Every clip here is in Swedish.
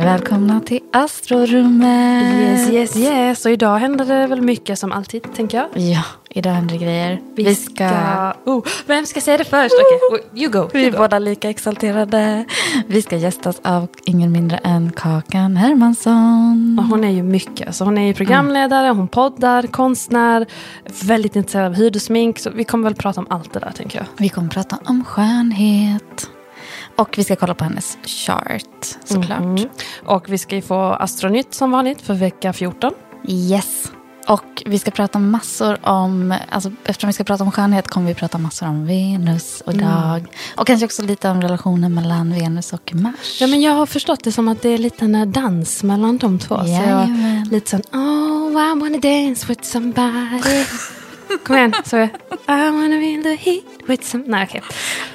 Välkomna till Astrorummet! Yes, yes, yes. Och idag händer det väl mycket som alltid, tänker jag. Ja, idag händer det grejer. Vi, ska... Oh, vem ska säga det först? Okej, okay. you go. Vi You är go. båda lika exalterade. Vi ska gästas av ingen mindre än Kakan Hermansson. Och Hon är ju mycket. Alltså hon är ju programledare, hon poddar, konstnär, väldigt intresserad av hud och smink. Så vi kommer väl prata om allt det där, tänker jag. Vi kommer prata om skönhet. Och vi ska kolla på hennes chart, såklart. Mm. Och vi ska ju få Astronytt som vanligt för vecka 14. Yes. Och vi ska prata massor om, alltså eftersom vi ska prata om skönhet kommer vi prata massor om Venus och dag. Och kanske också lite om relationen mellan Venus och Mars. Ja, men jag har förstått det som att det är lite en dans mellan de två. Så jag, lite sån, oh I wanna dance with somebody. Kom igen, så I wanna be in the heat with some... Nej, okej.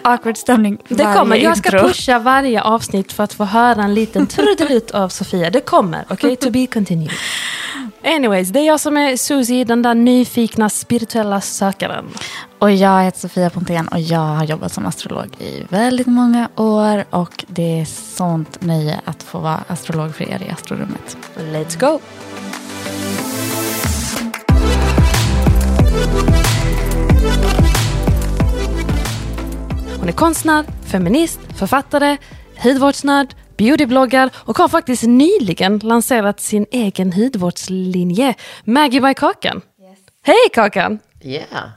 Awkward stämning Det kommer. Jag ska intro. pusha varje avsnitt för att få höra en liten trudelutt av Sofia. Det kommer, okej? To be continued. Anyways, det är jag som är Susie, den där nyfikna spirituella sökaren. Och jag heter Sofia Pontén och jag har jobbat som astrolog i väldigt många år. Och det är sånt nöje att få vara astrolog för er i Astrorummet. Let's go! Hon är konstnär, feminist, författare, hudvårdsnörd, beautybloggar och har faktiskt nyligen lanserat sin egen hudvårdslinje, Maggie by Kakan. Hej Kakan! Yeah.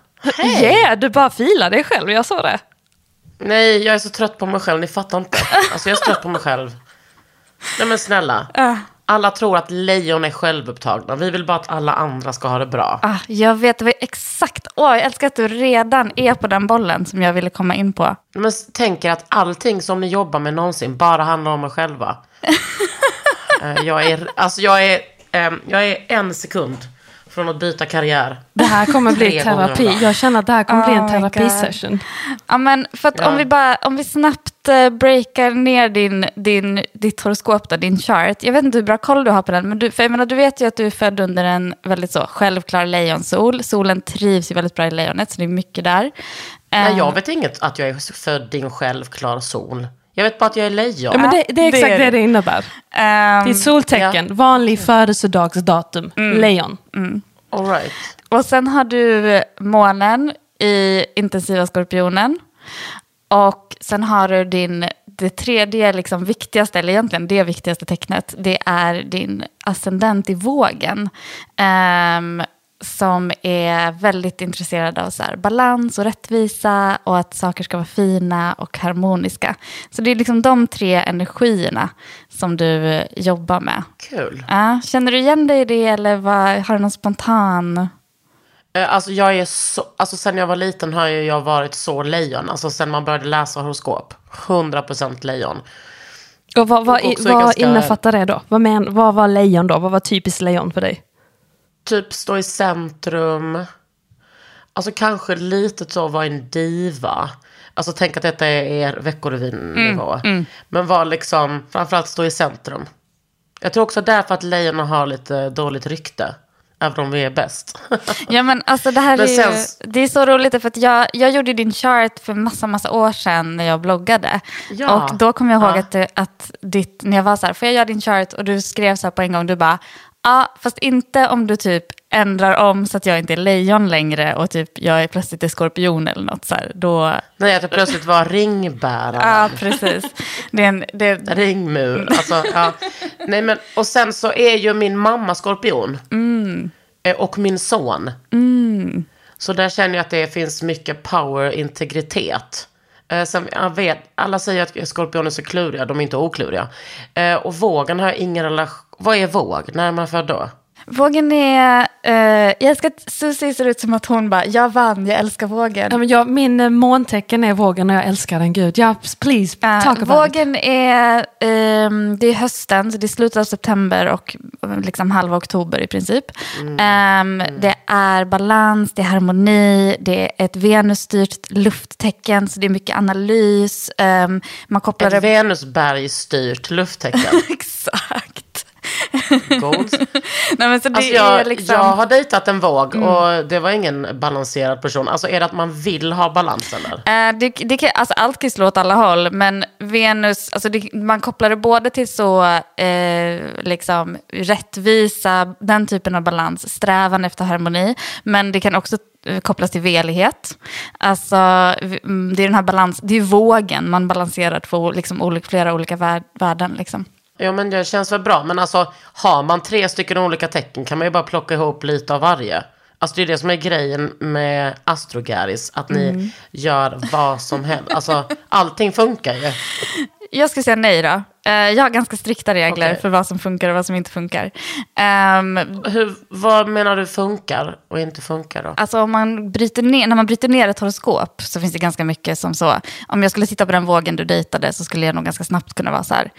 Yeah, du bara filar dig själv, jag såg det. Nej, jag är så trött på mig själv. Ni fattar inte. Alltså, jag är så trött på mig själv. Nej, men snälla. Alla tror att lejon är självupptagna. Vi vill bara att alla andra ska ha det bra. Ah, jag vet det var exakt, åh jag älskar att du redan är på den bollen som jag ville komma in på. Men tänk er att allting som ni jobbar med någonsin bara handlar om er själva. Eh, jag, är, alltså, jag, är, ehm, jag är en sekund från att byta karriär. Det här kommer bli terapi. Jag känner att det här kommer bli Oh en my terapisession. Ja, men för att Ja. om vi bara, om vi snabbt eh, breakar ner din, din, ditt horoskop, då, din chart. Jag vet inte hur bra koll du har på den, men du, för jag menar, du vet ju att du är född under en väldigt så självklar lejonsol. Solen trivs ju väldigt bra i lejonet, så det är mycket där. Nej, Eh, jag vet inget att jag är född i en självklar sol. Jag vet bara att jag är lejon. Ja, men det, det är det exakt är det det. det innebär. ehm, Ditt soltecken, vanlig födelsedagsdatum, lejon. All right. Och sen har du eh, månen i intensiva skorpionen. Och sen har du din, det tredje liksom viktigaste, eller egentligen det viktigaste tecknet, det är din ascendent i vågen. Um, som är väldigt intresserad av så här, balans och rättvisa och att saker ska vara fina och harmoniska. Så det är liksom de tre energierna som du jobbar med. Kul. Ja, känner du igen dig i det eller vad, har du någon spontan... Eh, Alltså jag är så, alltså sen jag var liten har jag varit så lejon. Alltså sen man började läsa horoskop. 100% lejon. Och vad, vad, vad ganska- innefattar det då? Vad, men, vad var lejon då? Vad var typiskt lejon för dig? Typ stå i centrum. Alltså kanske lite så vara en diva. Alltså tänk att detta är er veckorevyn-nivå. Men var liksom, framförallt stå i centrum. Jag tror också därför att lejon har lite dåligt rykte. Även om vi är bäst. Ja men alltså det här är ju, sen- det är så roligt för att jag, jag gjorde din chart för massa, massa år sedan när jag bloggade. Ja. Och då kommer jag ihåg Ja. att, att ditt, när jag var så här, får jag göra din chart? Och du skrev så här på en gång, du bara, ja fast inte om du typ ändrar om så att jag inte är lejon längre och typ jag är plötsligt är skorpion eller något så här. Då, Nej, att det plötsligt var ringbäraren. ja precis. Det är en, det, Ringmur. Alltså, ja. Nej, men, och sen så är ju min mamma skorpion. Eh, Och min son. Så där känner jag att det finns mycket power, integritet. Eh, sen, jag vet, alla säger att skorpioner är så kluriga, de är inte okluriga. Eh, och vågen har jag ingen relation... Vad är våg? När är man född då? Vågen är... eh, jag älskar att Susie ser ut som att hon bara, jag vann, jag älskar vågen. Ja, men jag, min eh, måntecken är vågen och jag älskar den, gud. Ja, please, Eh, talk about it. vågen är, ehm, det är hösten, så det är slutet av september och eh, liksom halva oktober i princip. Ehm, Det är balans, det är harmoni, det är ett Venusstyrt lufttecken, så det är mycket analys. Ehm, man kopplar Ett det... Venusberg-styrt lufttecken. Exakt. Goals. Nej, men så det Alltså jag, är liksom... Mm. jag har dejtat en våg och det var ingen balanserad person. Alltså är det att man vill ha balans eller? Eh, det, det kan, alltså allt kan slå åt alla håll, men Venus, alltså det, man kopplar det både till så eh, liksom, rättvisa, den typen av balans, strävan efter harmoni, men det kan också eh, kopplas till velighet. Alltså, mm, det är den här balans, det är vågen, man balanserar två, liksom, olika, flera olika vär, värden. Liksom. Ja men det känns väl bra. Men alltså har man tre stycken olika tecken kan man ju bara plocka ihop lite av varje. Alltså det är det som är grejen med Astrogaris. Att ni Mm. gör vad som helst. Alltså allting funkar ju. Jag ska säga nej då. Eh, jag har ganska strikta regler Okej. för vad som funkar och vad som inte funkar. Ehm, Hur, vad menar du funkar och inte funkar då? Alltså om man bryter ner, när man bryter ner ett horoskop så finns det ganska mycket som så. Om jag skulle titta på den vågen du dejtade så skulle jag nog ganska snabbt kunna vara så här.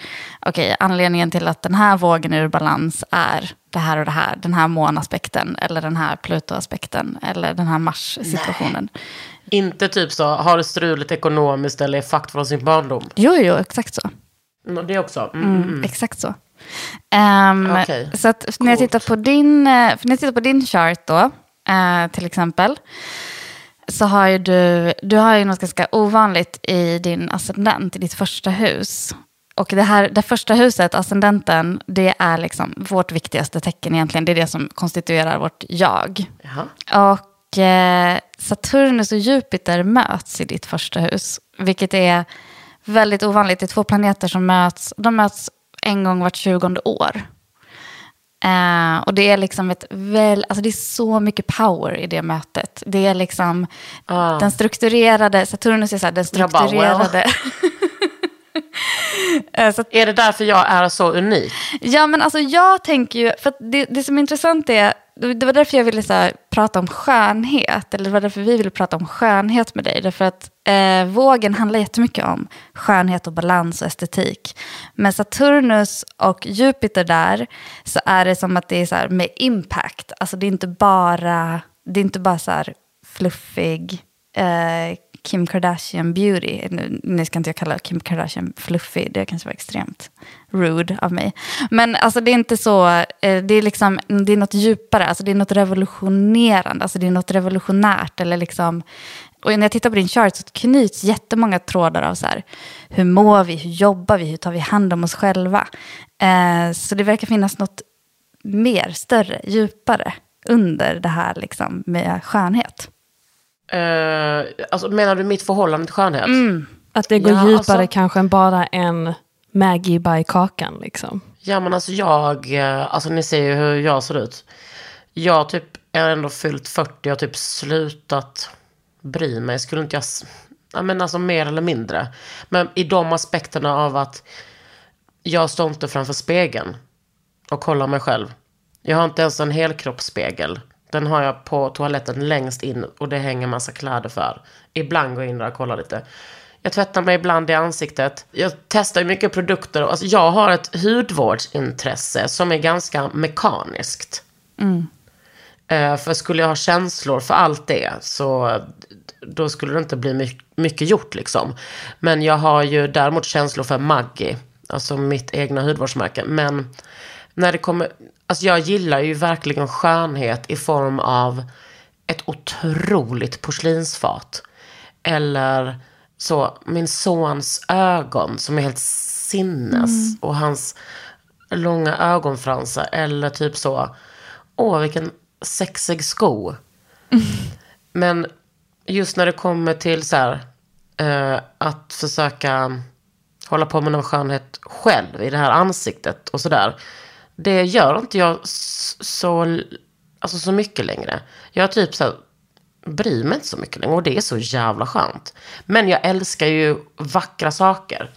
Okej, anledningen till att den här vågen är ur balans är det här och det här. Den här månaspekten eller den här Pluto-aspekten eller den här Mars-situationen. Inte typ så, har det struligt ekonomiskt eller är fucked från sin barndom. Jo, jo, exakt så. Mm, Det också. Mm, mm, mm. Exakt så. Ehm, Okej. Så att när jag Coolt. tittar på din, eh, för när jag tittar på din chart då, eh, till exempel, så har ju du, du har ju något ganska ovanligt i din ascendent, i ditt första hus. Och det här, det första huset, ascendenten, det är liksom vårt viktigaste tecken egentligen. Det är det som konstituerar vårt jag. Jaha. Och eh, Saturnus och Jupiter möts i ditt första hus. Vilket är väldigt ovanligt. Det är två planeter som möts. De möts en gång vart tjugonde år. Eh, och det är liksom ett väl, alltså det är så mycket power i det mötet. Det är liksom Ah. den strukturerade, Saturnus är så här, den Jag bara, well. strukturerade. Eh, att Är det därför jag är så unik? Ja, men alltså jag tänker ju, för det, det som är intressant är, det var därför jag ville så här, prata om skönhet, eller det var därför vi ville prata om skönhet med dig, därför att eh, vågen handlar jättemycket om skönhet och balans och estetik. Med Saturnus och Jupiter där, så är det som att det är så här med impact, alltså det är inte bara, det är inte bara så här fluffig, eh, Kim Kardashian beauty. Nu, nu ska inte jag kalla Kim Kardashian fluffig, det kanske var extremt rude av mig. Men alltså det är inte så, eh, det är liksom, det är något djupare, alltså det är något revolutionerande, alltså det är något revolutionärt eller liksom, och när jag tittar på din chart så knyts jättemånga trådar av så här, hur mår vi, hur jobbar vi, hur tar vi hand om oss själva. Eh, så det verkar finnas något mer, större, djupare under det här liksom med skönhet. Eh, alltså, menar du mitt förhållande till skönhet? Mm. Att det går Ja, djupare alltså- kanske än bara en Maggie by kakan liksom. Ja men alltså jag, eh, alltså ni ser ju hur jag ser ut. Jag typ är ändå fyllt 40 och typ slutat bry mig. Skulle inte jag, ja men alltså mer eller mindre. Men i de aspekterna av att jag står inte framför spegeln och kollar mig själv. Jag har inte ens en helkroppsspegel. Den har jag på toaletten längst in och det hänger massa kläder för. Ibland går jag in där och kollar lite. Jag tvättar mig ibland i ansiktet. Jag testar mycket produkter. Alltså jag har ett hudvårdsintresse som är ganska mekaniskt. Eh, för skulle jag ha känslor för allt det så då skulle det inte bli my- mycket gjort liksom. Men jag har ju däremot känslor för Maggi, alltså mitt egna hudvårdsmärke. Men när det kommer, alltså jag gillar ju verkligen skönhet i form av ett otroligt porslinsfat. Eller så, min sons ögon som är helt sinnes. Och hans långa ögonfransar. Eller typ så, åh vilken sexig sko. Men just när det kommer till så här, eh, att försöka hålla på med någon skönhet själv i det här ansiktet och sådär. Det gör inte jag så, alltså så mycket längre. Jag typ så här, bryr mig inte så mycket längre och det är så jävla skönt. Men jag älskar ju vackra saker.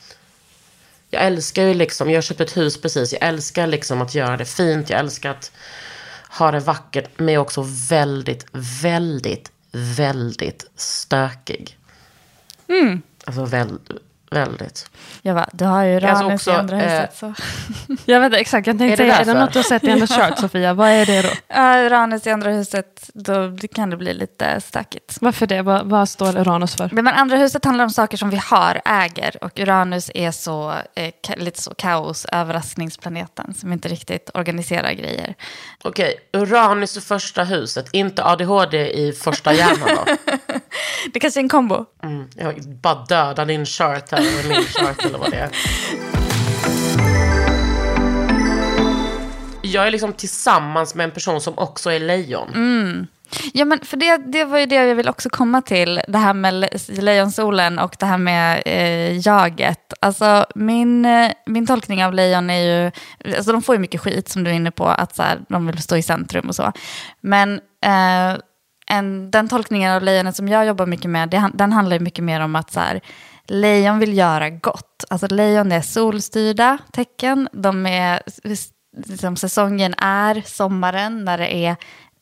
Jag älskar ju liksom, jag har köpt ett hus precis, jag älskar liksom att göra det fint, jag älskar att har det vackert, men är också väldigt, väldigt, väldigt stökig. Mm. Alltså väl, väldigt. Jag bara, du har ju alltså Uranus i också, andra eh, huset. Så. Jag vet exakt, jag Är tänkte det säga, är det något du har sett i hennes chart Sofia? Vad är det då? Ja, Uranus i andra huset, då kan det bli lite stökigt. Varför det? Vad, vad står Uranus för? Men andra huset handlar om saker som vi har, äger. Och Uranus är så, eh, lite så kaos, överraskningsplaneten som inte riktigt organiserar grejer. Okej, Uranus i första huset, inte ADHD i första hjärnan då? Det kanske är en kombo. Mm, jag bara dödar din chart här, eller eller vad det är. Jag är liksom tillsammans med en person som också är lejon. Mm. Ja, men för det, det var ju det jag vill också komma till. Det här med le- lejonsolen och det här med eh, jaget. Alltså min, eh, min tolkning av lejon är ju... Alltså de får ju mycket skit som du är inne på, att så här, de vill stå i centrum och så. Men eh, en, den tolkningen av lejonet som jag jobbar mycket med, det, den handlar ju mycket mer om att så här, lejon vill göra gott. Alltså lejon är solstyrda tecken. De är, liksom, säsongen är sommaren när det är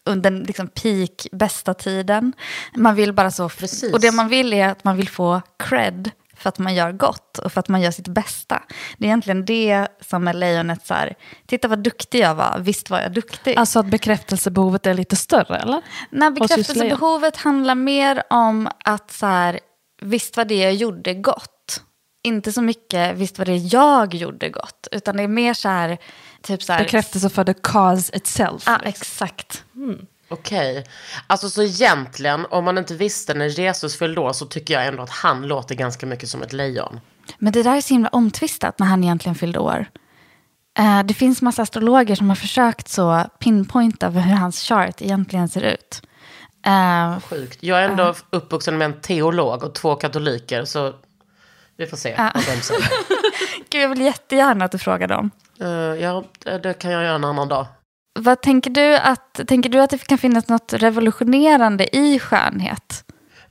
under liksom peak, bästa tiden. Man vill bara så... Precis. Och det man vill är att man vill få cred för att man gör gott och för att man gör sitt bästa. Det är egentligen det som är lejonet så här, titta vad duktig jag var, visst var jag duktig. Alltså att bekräftelsebehovet är lite större, eller? Just bekräftelsebehovet handlar mer om att så här, visst var det jag gjorde gott. Inte så mycket, visst var det jag gjorde gott. Utan det är mer så här, typ så här... Bekräftelse för the cause itself. Ja, exakt. Okej. Alltså så egentligen, om man inte visste när Jesus fyllde år så tycker jag ändå att han låter ganska mycket som ett lejon. Men det där är så himla omtvistat när han egentligen fyllde år. Eh, det finns massa astrologer som har försökt så pinpointa hur hans chart egentligen ser ut. Eh, Sjukt. Jag är ändå uppvuxen med en teolog och två katoliker så vi får se vad de säger. Gud, jag vill jättegärna att du frågar dem. Eh, ja, det det kan jag göra en annan dag. Vad tänker du att, tänker du att det kan finnas något revolutionerande i skönhet?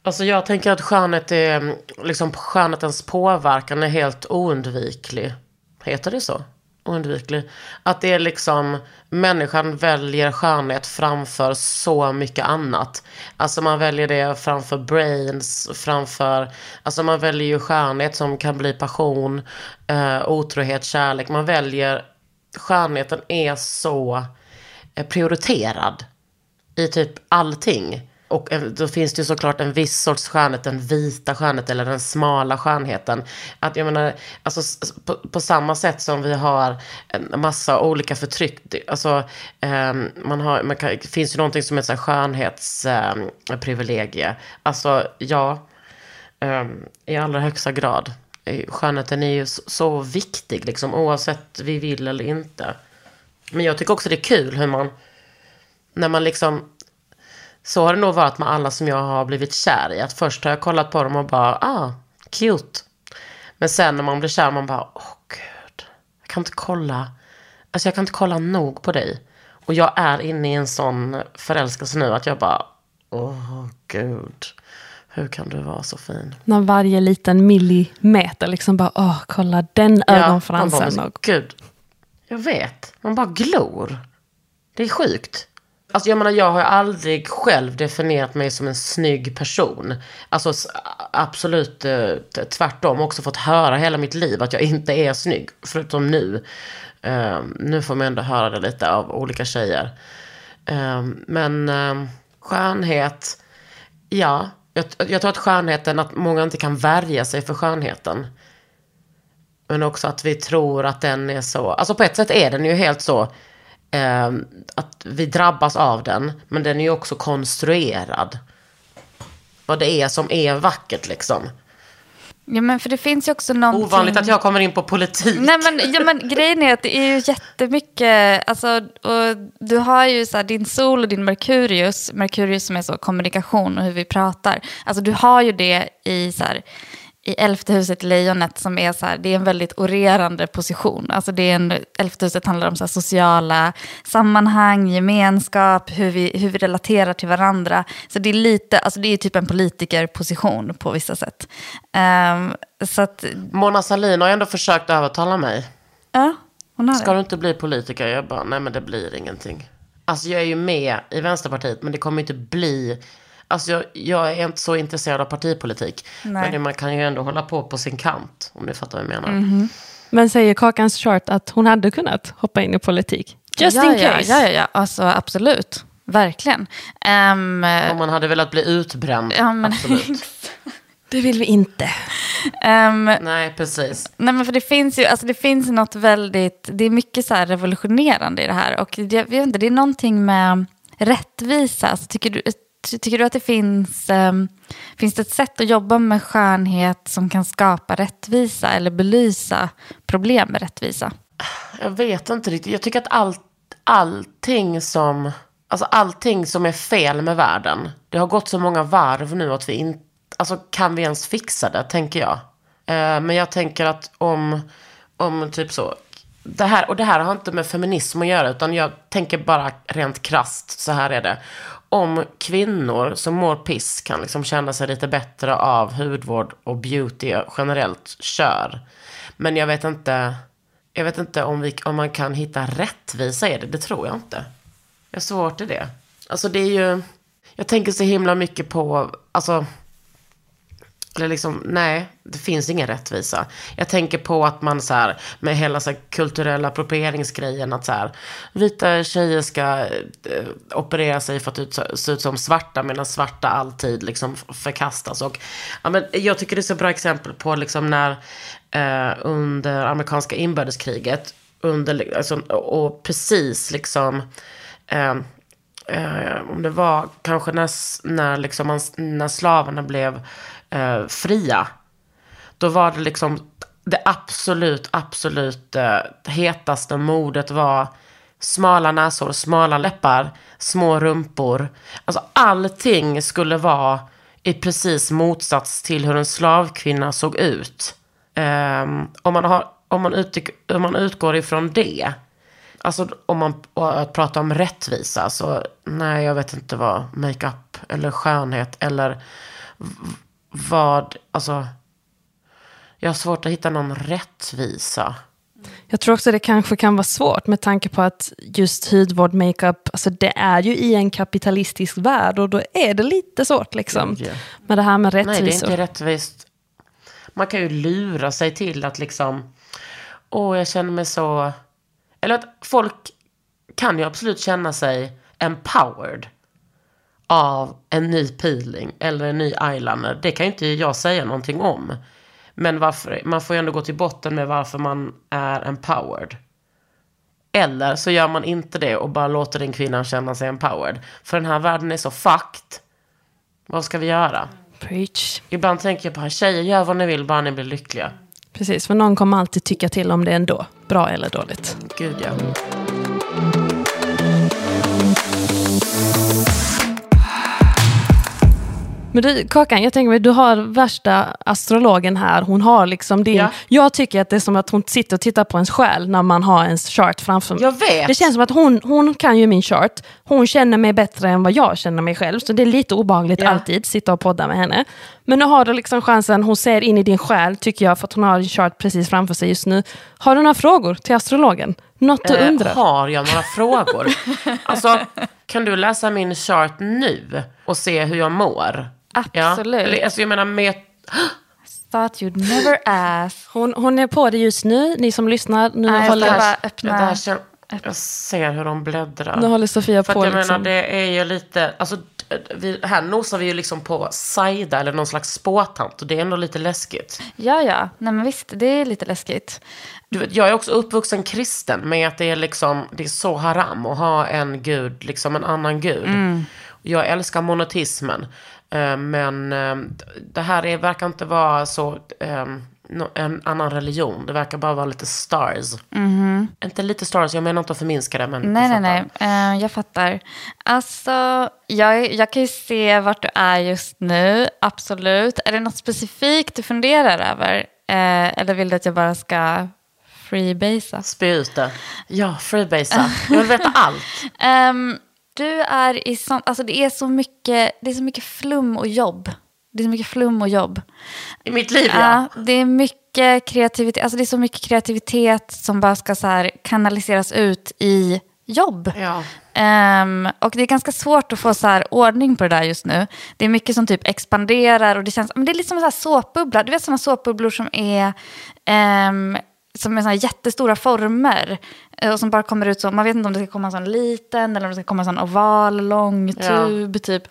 Alltså jag tänker att skönhet är, liksom skönhetens påverkan är helt oundviklig. Heter det så? Oundviklig. Att det är liksom, människan väljer skönhet framför så mycket annat. Alltså man väljer det framför brains, framför, alltså man väljer ju skönhet som kan bli passion, eh, otrohet, kärlek. Man väljer, skönheten är så eh, prioriterad i typ allting. Och eh, då finns det ju såklart en viss sorts skönhet, den vita skönheten eller den smala skönheten. Att jag menar, alltså på, på samma sätt som vi har en massa olika förtryck, alltså ehm, man har, man kan, det finns ju någonting som heter skönhetsprivilegie. Ehm, alltså ja, ehm, i allra högsta grad. Eh, skönheten är ju så, så viktig, liksom, oavsett vi vill eller inte. Men jag tycker också det är kul hur man, när man liksom så har det nog varit med alla som jag har blivit kär i. Att först har jag kollat på dem och bara, ah, cute. Men sen när man blir kär, man bara, åh gud. Jag kan inte kolla. Alltså jag kan inte kolla nog på dig. Och jag är inne i en sån förälskelse nu att jag bara, åh gud. Hur kan du vara så fin? När varje liten millimeter liksom bara, åh, kolla den bara, ögonfransen. och, Gud, jag vet. Man bara glor. Det är sjukt. Alltså jag menar, jag har aldrig själv definierat mig som en snygg person. Alltså absolut eh, tvärtom. Också fått höra hela mitt liv att jag inte är snygg. Förutom nu. Eh, nu får man ändå höra det lite av olika tjejer. Eh, men eh, skönhet, ja. Jag, jag tror att skönheten, att många inte kan värja sig för skönheten. Men också att vi tror att den är så, alltså på ett sätt är den ju helt så, eh, att vi drabbas av den, men den är ju också konstruerad. Vad det är som är vackert liksom. Ja, men för det finns ju också någonting... Ovanligt att jag kommer in på politik. Nej men, ja, men grejen är att det är ju jättemycket, alltså, och du har ju så här, din sol och din Merkurius, Merkurius som är så kommunikation och hur vi pratar. Alltså du har ju det i så här, i elfte huset, lejonet, som är så här, det är en väldigt orerande position. Alltså det är en, elfte huset handlar om så sociala sammanhang, gemenskap, hur vi, hur vi relaterar till varandra. Så det är lite, alltså det är typ en politikerposition på vissa sätt. Ehm, så att, Mona Sahlin har ändå försökt övertala mig. ja, hon har det. Ska du inte bli politiker? Jag bara, nej men det blir ingenting. Alltså jag är ju med i Vänsterpartiet, men det kommer inte bli... Alltså jag, jag är inte så intresserad av partipolitik. Nej. Men det, man kan ju ändå hålla på på sin kant, om ni fattar vad jag menar. Mhm. Men säger Kakans chart att hon hade kunnat hoppa in i politik? Just ja, in ja, case. Ja, ja, ja. Alltså, absolut. Verkligen. Ehm, Om man hade velat bli utbränd, ja, men, absolut. Det vill vi inte. Ehm, Nej, precis. Nej men för det finns ju, alltså det finns något väldigt, det är mycket så här revolutionerande i det här. Och jag, jag vet inte, det är någonting med rättvisa. Alltså, tycker, du, tycker du att det finns, ehm, finns det ett sätt att jobba med skönhet som kan skapa rättvisa eller belysa problem med rättvisa? Jag vet inte riktigt. Jag tycker att allt, allting som... Alltså allting som är fel med världen. Det har gått så många varv nu att vi inte... Alltså kan vi ens fixa det, tänker jag. Eh, men jag tänker att om... Om typ så... Det här, och det här har inte med feminism att göra, utan jag tänker bara rent krast så här är det. Om kvinnor som mår piss kan liksom känna sig lite bättre av hudvård och beauty generellt, kör. Men jag vet inte... Jag vet inte om, vi, om man kan hitta rättvisa i det. Det tror jag inte. Jag har svårt i det. Alltså det är ju... Jag tänker så himla mycket på... Alltså... Eller liksom, nej, det finns ingen rättvisa. Jag tänker på att man så här, med hela så här kulturella approprieringsgrejen, att så här, vita tjejer ska eh, operera sig för att ut, se ut som svarta, medan svarta alltid liksom förkastas. Och, ja, men jag tycker det är så bra exempel på liksom när eh, under amerikanska inbördeskriget, under, alltså, och precis liksom, eh, eh, om det var kanske när, när, liksom man, när slavarna blev eh, fria. Då var det liksom det absolut, absolut eh, hetaste modet var smala näsor, smala läppar, små rumpor. Alltså allting skulle vara i precis motsats till hur en slavkvinna såg ut. Ehm, om, man har, om, man utgick, om man utgår ifrån det, alltså om man och att prata om rättvisa, så nej, jag vet inte vad makeup eller skönhet eller vad, alltså, jag har svårt att hitta någon rättvisa. Jag tror också det kanske kan vara svårt med tanke på att just hudvård, makeup, alltså det är ju i en kapitalistisk värld och då är det lite svårt liksom. Ja. Med det här med Nej, det är rättvisor. inte rättvist. Man kan ju lura sig till att liksom, åh, jag känner mig så... Eller att folk kan ju absolut känna sig empowered av en ny peeling eller en ny eyeliner. Det kan ju inte jag säga någonting om. Men varför, man får ju ändå gå till botten med varför man är empowered. Eller så gör man inte det och bara låter den kvinnan känna sig empowered. För den här världen är så fucked. Vad ska vi göra? Preach. Ibland tänker jag bara, tjejer gör vad ni vill, bara ni blir lyckliga. Precis, för någon kommer alltid tycka till om det ändå. Bra eller dåligt. Gud ja. Men du, Kakan, jag tänker mig, du har värsta astrologen här. Hon har liksom din... Ja. Jag tycker att det är som att hon sitter och tittar på ens själ när man har ens chart framför Jag vet. Det känns som att hon, hon kan ju min chart. Hon känner mig bättre än vad jag känner mig själv. Så det är lite obehagligt Ja. alltid, sitta och podda med henne. Men nu har du liksom chansen, hon ser in i din själ tycker jag, för att hon har din chart precis framför sig just nu. Har du några frågor till astrologen? Något du Eh, undrar? har jag några frågor? Alltså, kan du läsa min chart nu och se hur jag mår? Absolut. Ja? Eller, alltså, jag menar med... Thought you'd never ask. Hon, hon är på det just nu, ni som lyssnar. Nu, Nej, jag håller, ska bara Ja, öppna. kän- jag ser hur de bläddrar. nu håller Sofia För på. att jag Liksom. menar, det är ju lite... Alltså, vi, här nosar vi ju liksom på Saida eller någon slags spåtant. Och det är ändå lite läskigt. Ja, ja. Nej, men visst, det är lite läskigt. Du vet, jag är också uppvuxen kristen med att det är liksom, det är så haram att ha en gud, liksom en annan gud. Jag älskar monotismen. Eh, Men eh, det här är, verkar inte vara så, nå- en annan religion. Det verkar bara vara lite stars. Inte lite stars, jag menar inte att förminska det. Men Nej, nej, nej. Eh, jag fattar. Alltså, jag, jag kan ju se vart du är just nu. Absolut. Är det något specifikt du funderar över? Eh, eller vill du att jag bara ska freebasea? Spy ut det. Ja, freebasea. Jag vill veta allt. Ehm, du är i sånt, alltså det är så mycket, det är så mycket flum och jobb. Det är så mycket flum och jobb. I mitt liv, ja. Ja, det är mycket kreativitet, alltså det är så mycket kreativitet som bara ska så kanaliseras ut i jobb. Ja. Ehm, och det är ganska svårt att få så här ordning på det där just nu. Det är mycket som typ expanderar och det känns, men det är lite som en så här såpbubbla. Du vet sådana såpbubblor som är, ehm, som är såna jättestora former. eh, Och som bara kommer ut så, man vet inte om det ska komma en sån liten eller om det ska komma en sån oval, lång Ja. tub typ.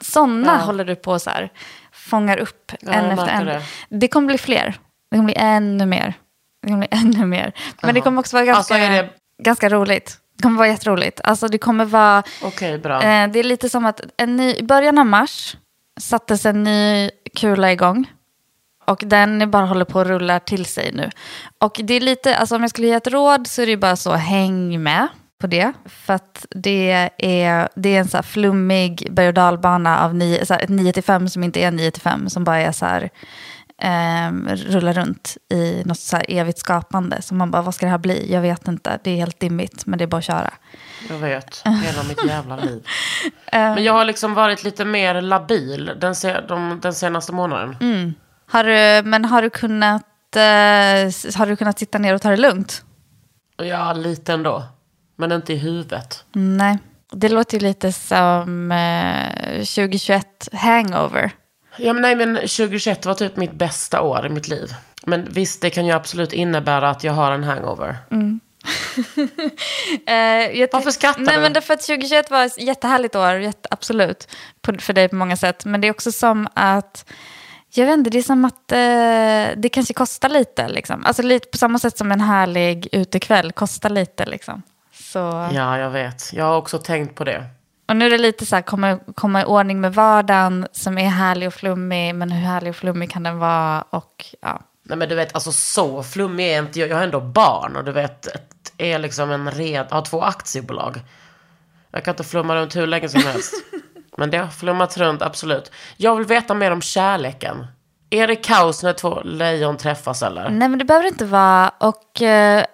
Sådana Ja. håller du på så här, fångar upp Ja, en efter en. det. Det. kommer bli fler. Det kommer bli ännu mer. Det kommer bli ännu mer. Men det Jaha. kommer också vara ganska, Alltså, det- ganska roligt. Det kommer vara jätteroligt. Alltså det kommer vara... Okej, bra. Eh, det är lite som att en ny, i början av mars sattes en ny kula igång. Och den bara håller på att rulla till sig nu. Och det är lite, alltså om jag skulle ge ett råd så är det bara så, häng med på det. För att det är, det är en så här flummig berg och dalbana av nio, så här ett 9 till 5 som inte är 9 till 5. Som bara är så här, ehm, rullar runt i något så här evigt skapande. Så man bara, vad ska det här bli? Jag vet inte, det är helt dimmigt, men det är bara att köra. Jag vet, hela mitt jävla liv. Men jag har liksom varit lite mer labil den, se, de, den senaste månaden. Mm. Har du, men har du, kunnat, eh, har du kunnat sitta ner och ta det lugnt? Ja, lite ändå. Men inte i huvudet. Nej, det låter ju lite som eh, 2021 hangover. Ja, men nej, men 2021 var typ mitt bästa år i mitt liv. Men visst, det kan ju absolut innebära att jag har en hangover. Eh, jag Varför skrattar Nej, du? men därför att 2021 var ett jättehärligt år, jätte, absolut, på, för dig på många sätt. Men det är också som att, jag vet inte, det är som att eh, det kanske kostar lite. Liksom. Alltså lite på samma sätt som en härlig utekväll kostar lite. Liksom. Så, Ja, jag vet. Jag har också tänkt på det. Och nu är det lite så här, komma, komma i ordning med vardagen som är härlig och flummig, men hur härlig och flummig kan den vara? Och ja, Nej, men du vet, alltså så flummig är inte jag. Jag har ändå barn och du vet, är liksom en red, har två aktiebolag. Jag kan inte flumma runt hur länge som helst. Men det har flummat runt, absolut. Jag vill veta mer om kärleken. Är det kaos när två lejon träffas eller? Nej, men det behöver inte vara. Och eh,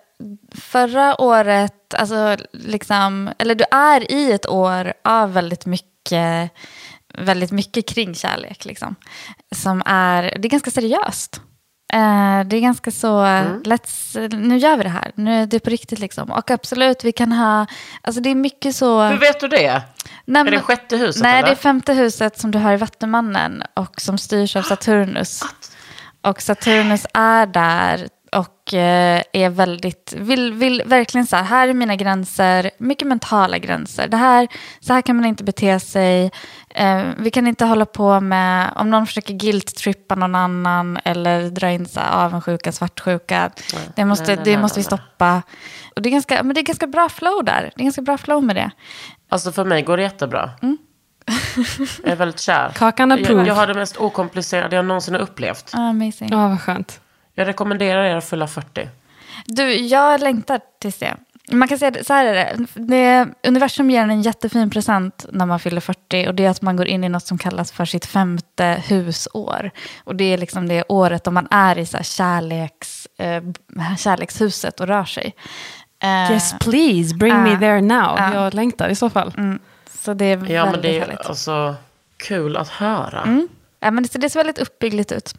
förra året, alltså liksom, eller du är i ett år av väldigt mycket, väldigt mycket kring kärlek. Liksom, som är, det är ganska seriöst. Eh, det är ganska så, let's, nu gör vi det här, nu är det på riktigt liksom. Och absolut, vi kan ha, alltså det är mycket så... Hur vet du det? Nej, Är det sjätte huset Nej, eller? det är femte huset som du har i Vattumannen och som styrs av Saturnus. Och Saturnus är där är väldigt, vill, vill verkligen så här, här är mina gränser, mycket mentala gränser. Det här, så här kan man inte bete sig. Eh, vi kan inte hålla på med, om någon försöker guilt-trippa någon annan eller dra in så här, avundsjuka, svartsjuka. Det måste, nej, nej, det nej, måste vi nej, nej. stoppa. Och det är, ganska, men det är ganska bra flow där. Det är ganska bra flow med det. Alltså för mig går det jättebra. Mm. jag är väldigt kär. Kakan jag, approve. jag har det mest okomplicerade jag någonsin har upplevt. Ah, amazing. Ja, vad skönt. Jag rekommenderar er att fylla 40. Du, jag längtar tills det. Man kan säga så här är det. det. Universum ger en jättefin present när man fyller 40 och det är att man går in i något som kallas för sitt femte husår. Och det är liksom det året då man är i så här kärleks, eh, kärlekshuset och rör sig. Eh, Yes please, bring me Ah. there now. Ah. Jag längtar i så fall. mm, så det är Ja, väldigt men det härligt. är alltså kul att höra. Mm. Ja, men det, det ser väldigt uppbyggligt ut.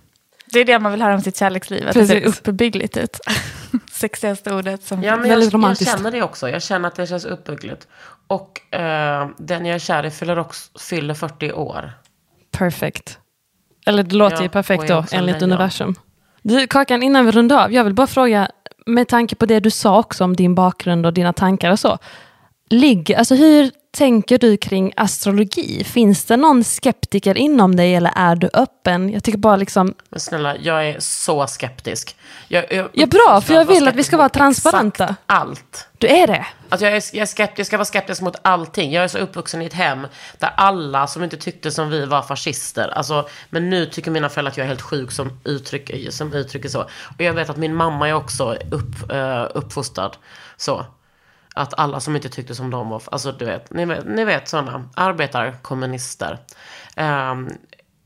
Det är det man vill höra om sitt kärleksliv, att det ser uppbyggligt ut. Sexigaste ordet som... Ja, men Väldigt jag, jag romantiskt. känner det också. Jag känner att det känns uppbyggligt. Och eh, den jag är kär i fyller, också, fyller 40 år. Perfect. Eller det låter Ja, ju perfekt jag då, enligt universum. Du, Kakan, innan vi rundar av, jag vill bara fråga, med tanke på det du sa också om din bakgrund och dina tankar och så. Ligger, alltså hur tänker du kring astrologi? Finns det någon skeptiker inom dig eller är du öppen? Jag tycker bara liksom, Men snälla, jag är så skeptisk. Jag, jag, Ja, bra, för jag vill att vi ska vara transparenta. Allt. du är det. Alltså jag, är, jag, är skeptisk, jag ska vara skeptisk mot allting. Jag är så uppvuxen i ett hem där alla som inte tyckte som vi var fascister. Alltså, men nu tycker mina föräldrar att jag är helt sjuk som uttrycker, som uttrycker så. Och jag vet att min mamma är också upp, uh, uppfostrad så. Att alla som inte tyckte som de var, alltså du vet, ni vet, ni vet sådana arbetarkommunister. Um,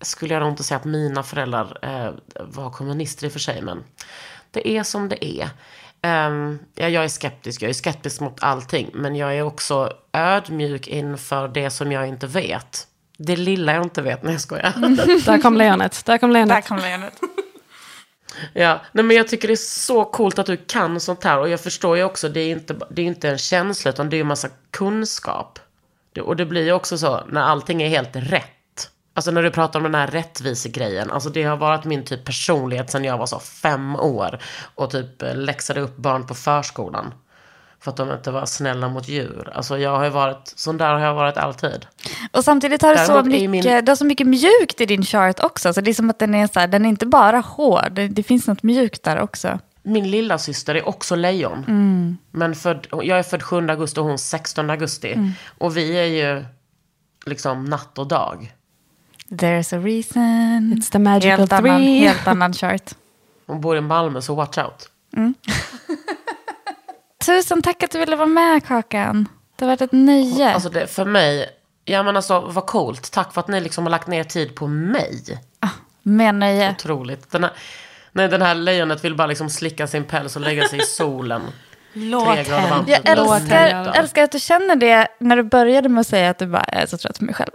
skulle jag nog inte säga att mina föräldrar eh, var kommunister i och för sig, men det är som det är. Ehm, ja, jag är skeptisk, jag är skeptisk mot allting, men jag är också ödmjuk inför det som jag inte vet. Det lilla jag inte vet, nej jag skojar. Där kom lejonet. Där kom Där lejonet. kom lejonet. Ja, nej men jag tycker det är så coolt att du kan sånt här. Och jag förstår ju också, det är inte, det är inte en känsla utan det är ju massa kunskap. Och det blir ju också så när allting är helt rätt. Alltså när du pratar om den här rättvisegrejen. Alltså det har varit min typ personlighet sedan jag var så fem år. Och typ eh, läxade upp barn på förskolan. För att de inte var snälla mot djur. Alltså jag har ju varit, sån där har jag varit alltid. Och samtidigt har du så mycket, min- du har så mycket mjukt i din chart också. Så det är som att den är så här, den är inte bara hård. Det, det finns något mjukt där också. Min lilla syster är också lejon. Mm. Men född, jag är född 7 augusti och hon 16 augusti. Mm. Och vi är ju liksom natt och dag. There's a reason. It's the magical helt annan, three. helt annan chart. Hon bor i Malmö så watch out. Tusen tack att du ville vara med Kakan. Det har varit ett nöje. Alltså det, för mig, ja men alltså vad coolt. Tack för att ni liksom har lagt ner tid på mig. Med nöje. Otroligt. Den här, nej, den här lejonet vill bara liksom slicka sin päls och lägga sig i solen. Grader varmt. Jag. Låt älskar, henne älskar att du känner det när du började med att säga att du bara är så trött på mig själv.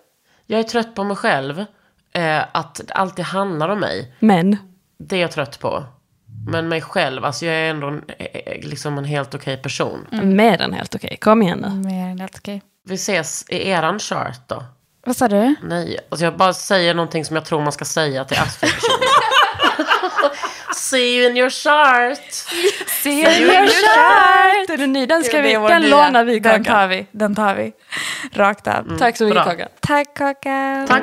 Jag är trött på mig själv. Eh, att det alltid handlar om mig. Men, Det är jag trött på. Men mig själv, alltså jag är ändå en, eh, liksom en helt okej person. mer än helt okej. Kom igen nu. Mer än helt okej. Vi ses i eran chart då. Vad sa du? Nej, alltså jag bara säger någonting som jag tror man ska säga till astro-personer. See you in your chart. See your chart! Är du ny? Den, ska vi, den lånar vi Den tar vi. Den tar vi. Rakt av. Tack så mycket. Kakan. Tack Kakan. Tack.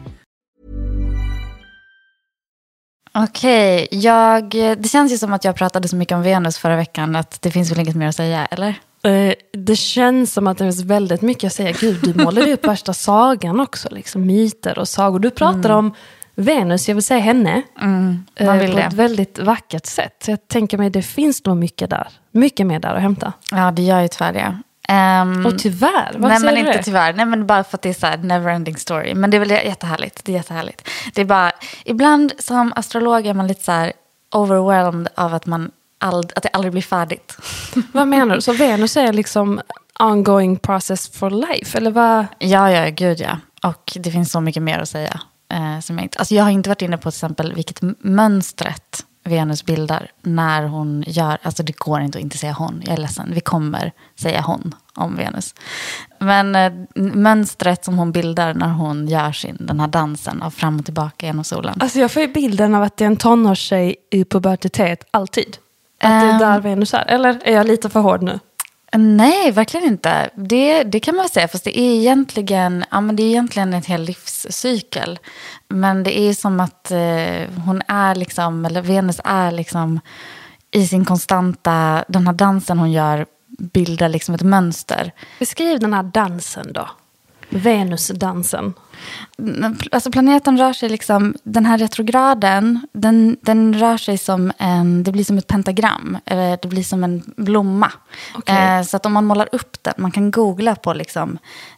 Okej, jag, det känns ju som att jag pratade så mycket om Venus förra veckan att det finns väl inget mer att säga, eller? Eh, det känns som att det finns väldigt mycket att säga. Gud, du målade upp värsta sagan också. Liksom, myter och sagor. Du pratar om Venus, jag vill säga henne. man eh, vill på det. ett väldigt vackert sätt. Så jag tänker mig det finns nog mycket där. Mycket mer där att hämta. Ja, det gör ju tyvärr det. Ehm, Och tyvärr, varför Nej, säger men du inte det? tyvärr. Nej, men bara för att det är så här never-ending story. Men det är väl jättehärligt. Det är jättehärligt. Det är bara, ibland som astrolog är man lite så här overwhelmed av att, man ald- att det aldrig blir färdigt. Vad menar du? Så Venus är liksom ongoing process for life? Eller vad? Ja, ja, gud ja. Och det finns så mycket mer att säga. Eh, som jag, inte, alltså jag har inte varit inne på till exempel vilket mönstret Venus bildar när hon gör, alltså det går inte att inte säga hon, jag är ledsen, vi kommer säga hon om Venus. Men eh, mönstret som hon bildar när hon gör sin, den här dansen av fram och tillbaka genom solen. Alltså jag får ju bilden av att det är en tonårstjej i pubertet alltid. Att det är Ehm. där Venus är. Eller är jag lite för hård nu? Nej, verkligen inte. Det, det kan man väl säga, fast det är egentligen, ja, men det är egentligen en hel livscykel. Men det är som att eh, hon är liksom, eller Venus är liksom i sin konstanta, den här dansen hon gör bildar liksom ett mönster. Beskriv den här dansen då. Venusdansen. Alltså planeten rör sig liksom, den här retrograden, den, den rör sig som en, det blir som ett pentagram, eller det blir som en blomma. Okej. Eh, så att om man målar upp den, man kan googla på liksom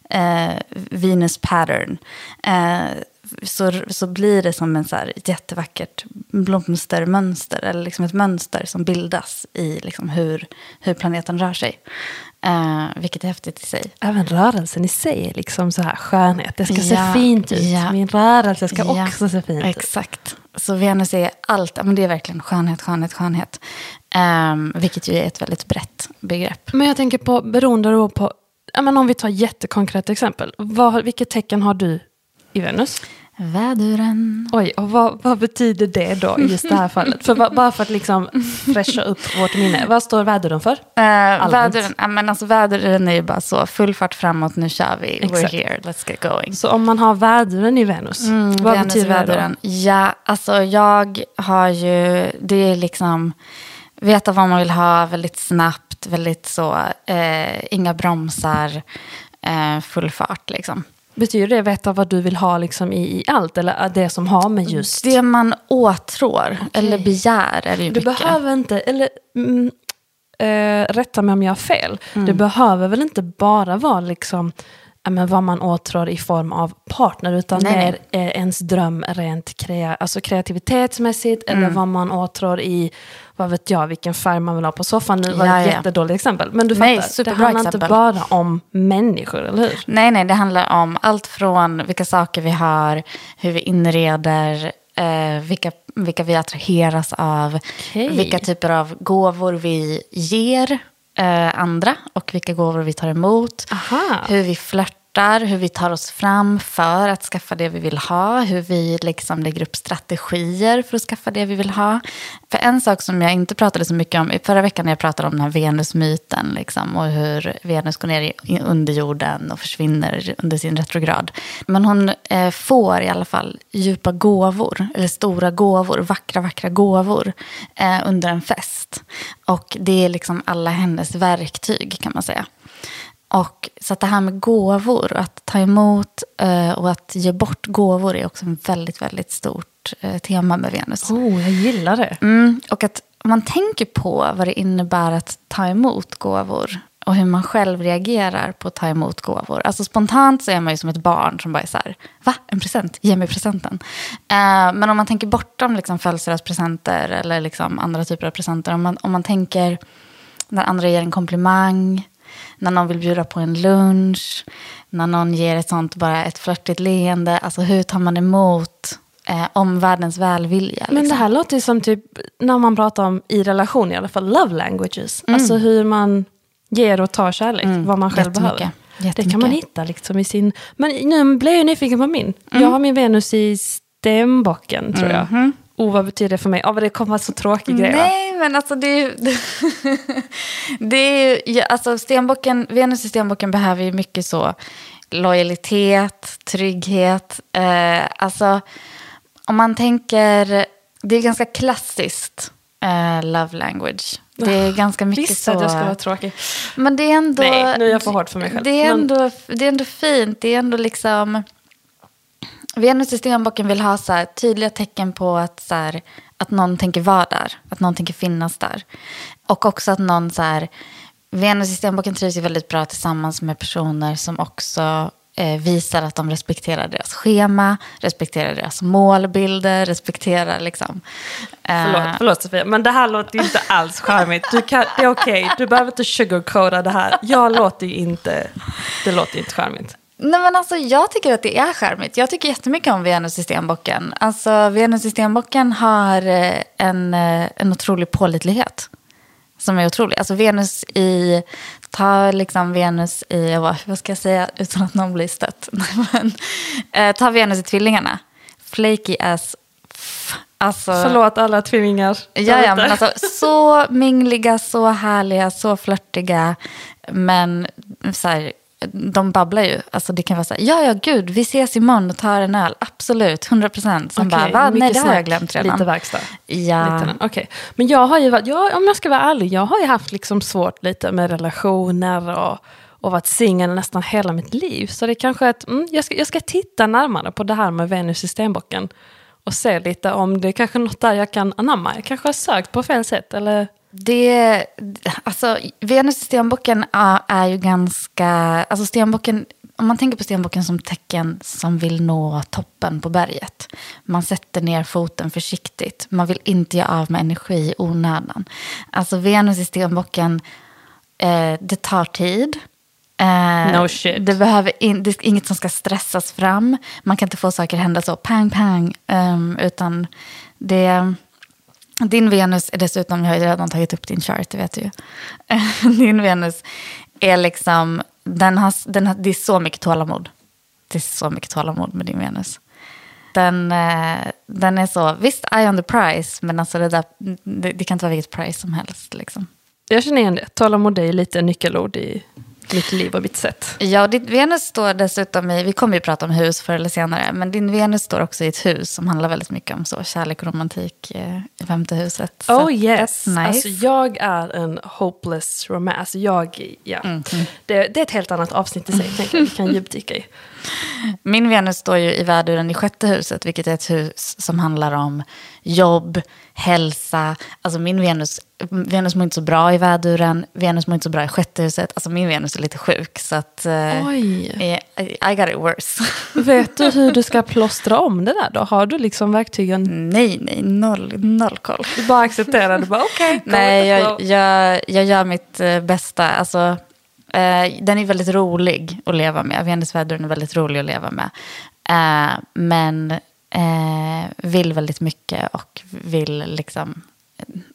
eh, Venus pattern, eh, så, så blir det som en så här jättevackert blomstermönster, eller liksom ett mönster som bildas i liksom hur, hur planeten rör sig. Eh, vilket är häftigt i sig. Även rörelsen i sig är liksom så här skönhet. Det ska Ja, se fint ut. ja. Min rörelse ska Ja, också se fint ut. Exakt. Så Venus är allt, men det är verkligen skönhet, skönhet, skönhet. Ehm, vilket ju är ett väldigt brett begrepp. Men jag tänker på, beroende då på men om vi tar jättekonkreta exempel. Vad, vilket tecken har du i Venus? Väduren. Oj, och vad, vad betyder det då i just det här fallet? För, ba- bara för att liksom fräscha upp vårt minne. Vad står väduren för? Uh, väduren, ja, men alltså, väduren är ju bara så, full fart framåt, nu kör vi, Exakt. we're here, let's get going. Så om man har väduren i Venus, vad Mm, Venus betyder väduren. Ja, alltså jag har ju, det är liksom, veta vad man vill ha väldigt snabbt, väldigt så, eh, inga bromsar, eh, full fart liksom. Betyder det veta vad du vill ha liksom i, i allt? Eller det som har med just... Det man åtrår eller begär är det ju Du mycket. behöver inte, eller mm, eh, rätta mig om jag har fel. Det behöver väl inte bara vara liksom, men vad man åtrår i form av partner, utan mer eh, ens dröm rent krea, alltså kreativitetsmässigt, eller vad man åtrår i, vad vet jag, vilken färg man vill ha på soffan. Nu var det ett jättedåligt exempel. Men du Nej, fattar, det handlar exempel. inte bara om människor, eller hur? Nej, nej, det handlar om allt från vilka saker vi har, hur vi inreder, eh, vilka, vilka vi attraheras av, Okej. vilka typer av gåvor vi ger eh, andra och vilka gåvor vi tar emot. Aha. Hur vi flörtar, hur vi tar oss fram för att skaffa det vi vill ha, hur vi liksom lägger upp strategier för att skaffa det vi vill ha. För en sak som jag inte pratade så mycket om, i förra veckan när jag pratade om den här Venusmyten liksom, och hur Venus går ner i jorden underjorden och försvinner under sin retrograd. Men hon eh, får i alla fall djupa gåvor, eller stora gåvor, vackra, vackra gåvor eh, under en fest. Och det är liksom alla hennes verktyg kan man säga. Och så att det här med gåvor, att ta emot eh, och att ge bort gåvor är också en väldigt, väldigt stort eh, tema med Venus. Oh, jag gillar det. Mm, och att man tänker på vad det innebär att ta emot gåvor och hur man själv reagerar på att ta emot gåvor. Alltså spontant så är man ju som ett barn som bara är så här, va? En present? Ge mig presenten. Eh, men om man tänker bortom liksom födelsedagspresenter eller liksom andra typer av presenter. Om man, om man tänker när andra ger en komplimang, när någon vill bjuda på en lunch, när någon ger ett sånt bara ett flörtigt leende. Alltså hur tar man emot eh, omvärldens välvilja? Men det liksom? här låter ju som typ, när man pratar om i relation i alla fall, love languages. Mm. Alltså hur man ger och tar kärlek, vad man själv behöver. Det kan man hitta liksom i sin... Men nu blir jag nyfiken på min. Mm. Jag har min Venus i stenbocken tror jag. Mhm. Oh, vad betyder det för mig? Men det kommer vara så tråkig grej? Nej, men alltså det är ju... det är ju alltså stenbocken, Venus i stenbocken behöver ju mycket så lojalitet, trygghet. Eh, alltså, om man tänker... Det är ganska klassiskt eh, love language. Det är ganska mycket Visst så... att jag ska vara tråkig. Men det är ändå... Nej, nu är jag för hård för mig själv. Det är, Men- ändå, det är ändå fint. Det är ändå liksom... Venus i stenbocken vill ha så här, tydliga tecken på att, så här, att någon tänker vara där. Att någon tänker finnas där. Och också att någon så här... Venus i stenbocken trivs ju väldigt bra tillsammans med personer som också eh, visar att de respekterar deras schema, respekterar deras målbilder, respekterar liksom... eh, Förlåt, förlåt Sofia, men det här låter ju inte alls charmigt. Du kan, det är okej, du behöver inte sugarcoda det här. Jag låter ju inte, det låter ju inte charmigt. Nej men alltså jag tycker att det är charmigt. Jag tycker jättemycket om Venus i stenbocken. Alltså Venus i stenbocken har eh, en, eh, en otrolig pålitlighet. Som är otrolig. Alltså Venus i, ta liksom Venus i, vad, ska jag säga utan att någon blir stött. men, eh, ta Venus i tvillingarna. Flaky as. Alltså, Förlåt alla tvillingar. Ja, men alltså, så mingliga, så härliga, så flörtiga. Men så här, de babblar ju. Alltså, det kan vara så här, ja, ja, gud, vi ses imorgon och tar en öl. Absolut, 100 procent. Sen bara, Okej, va? Nej, det har jag glömt redan. Lite verkstad. Ja. Lite, Okej, men jag har ju varit, jag, om jag ska vara ärlig, jag har ju haft liksom svårt lite med relationer och, och varit singel nästan hela mitt liv. Så det är kanske att mm, jag, ska, jag ska titta närmare på det här med Venus i stenbocken. Och se lite om det är kanske något där jag kan anamma. Jag kanske har sökt på fel sätt eller... Det, alltså, Venus i stenbocken är, ju ganska... Alltså stenbocken, om man tänker på stenbocken som tecken som vill nå toppen på berget. Man sätter ner foten försiktigt. Man vill inte göra av med energi i onödan. Alltså Venus i stenbocken, eh, det tar tid. Eh, No shit. Det, behöver in, det är inget som ska stressas fram. Man kan inte få saker hända så pang, pang. ehm, utan det... Din Venus är dessutom, jag har ju redan tagit upp din chart, det vet du ju. Din Venus är liksom den har, den har, det är så mycket tålamod. Det är så mycket tålamod med din Venus. Den, eh, den är så, visst, eye on the price, men alltså det, där, det, det kan inte vara vilket price som helst. Liksom. Jag känner igen det. Tålamod är lite nyckelord i mitt liv och mitt sätt. Ja, ditt Venus står dessutom i, vi kommer ju prata om hus förr eller senare, men din Venus står också i ett hus som handlar väldigt mycket om så, kärlek och romantik eh, i femte huset. Så Oh yes, nice. alltså jag är en hopeless romance. Alltså jag, ja. Mm, Det, det är ett helt annat avsnitt i sig, tänker jag vi kan djupdyka i. Min Venus står ju i värduren i sjätte huset, vilket är ett hus som handlar om jobb, hälsa. Alltså min Venus, Venus mår inte så bra i värduren, Venus mår inte så bra i sjätte huset. Alltså min Venus är lite sjuk, så att... eh, Oj. eh, I got it worse. Vet du hur du ska plåstra om det där då? Har du liksom verktygen? nej, nej, noll, noll koll. Du bara accepterar det, bara okej. go Nej, jag, jag, jag gör mitt eh, bästa. Alltså, eh, den är väldigt rolig att leva med. Venusväduren är väldigt rolig att leva med. Eh, men eh, vill väldigt mycket och vill liksom...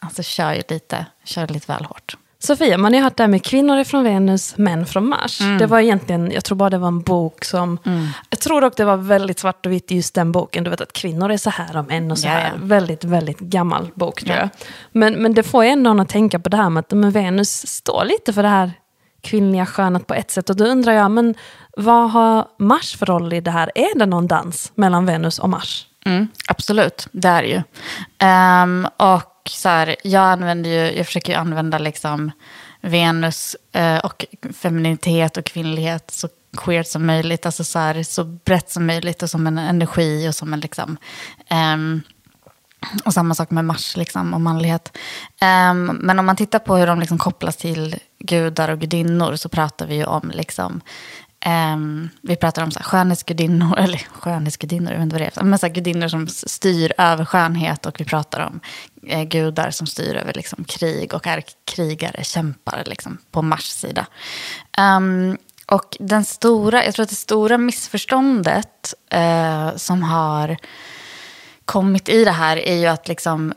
Alltså kör ju lite, kör lite väl hårt. Sofia, man har ju hört det här med kvinnor från Venus, män från Mars. Mm. Det var egentligen, jag tror bara det var en bok som... Jag tror dock det var väldigt svart och vitt i just den boken. Du vet att kvinnor är så här och män och så Ja, här. Väldigt, väldigt gammal bok tror Ja. jag. Men, men det får ändå en att tänka på det här med att men Venus står lite för det här kvinnliga skönhet på ett sätt. Och då undrar jag, men vad har Mars för roll i det här? Är det någon dans mellan Venus och Mars? Mm, absolut, det är det ju. Um, och så här, jag använder ju, jag försöker ju använda liksom Venus uh, och femininitet och kvinnlighet så queert som möjligt. Alltså så, här, så brett som möjligt och som en energi och som en liksom... Um, och samma sak med Mars liksom, och manlighet. Um, men om man tittar på hur de liksom kopplas till gudar och gudinnor så pratar vi ju om liksom, um, vi pratar om så här, skönhetsgudinnor, eller skönhetsgudinnor, jag vet inte vad det är, men så här, gudinnor som styr över skönhet och vi pratar om eh, gudar som styr över liksom, krig och är krigare, kämpar liksom, på Mars sida. Um, och den stora, jag tror att det stora missförståndet eh, som har kommit i det här är ju att liksom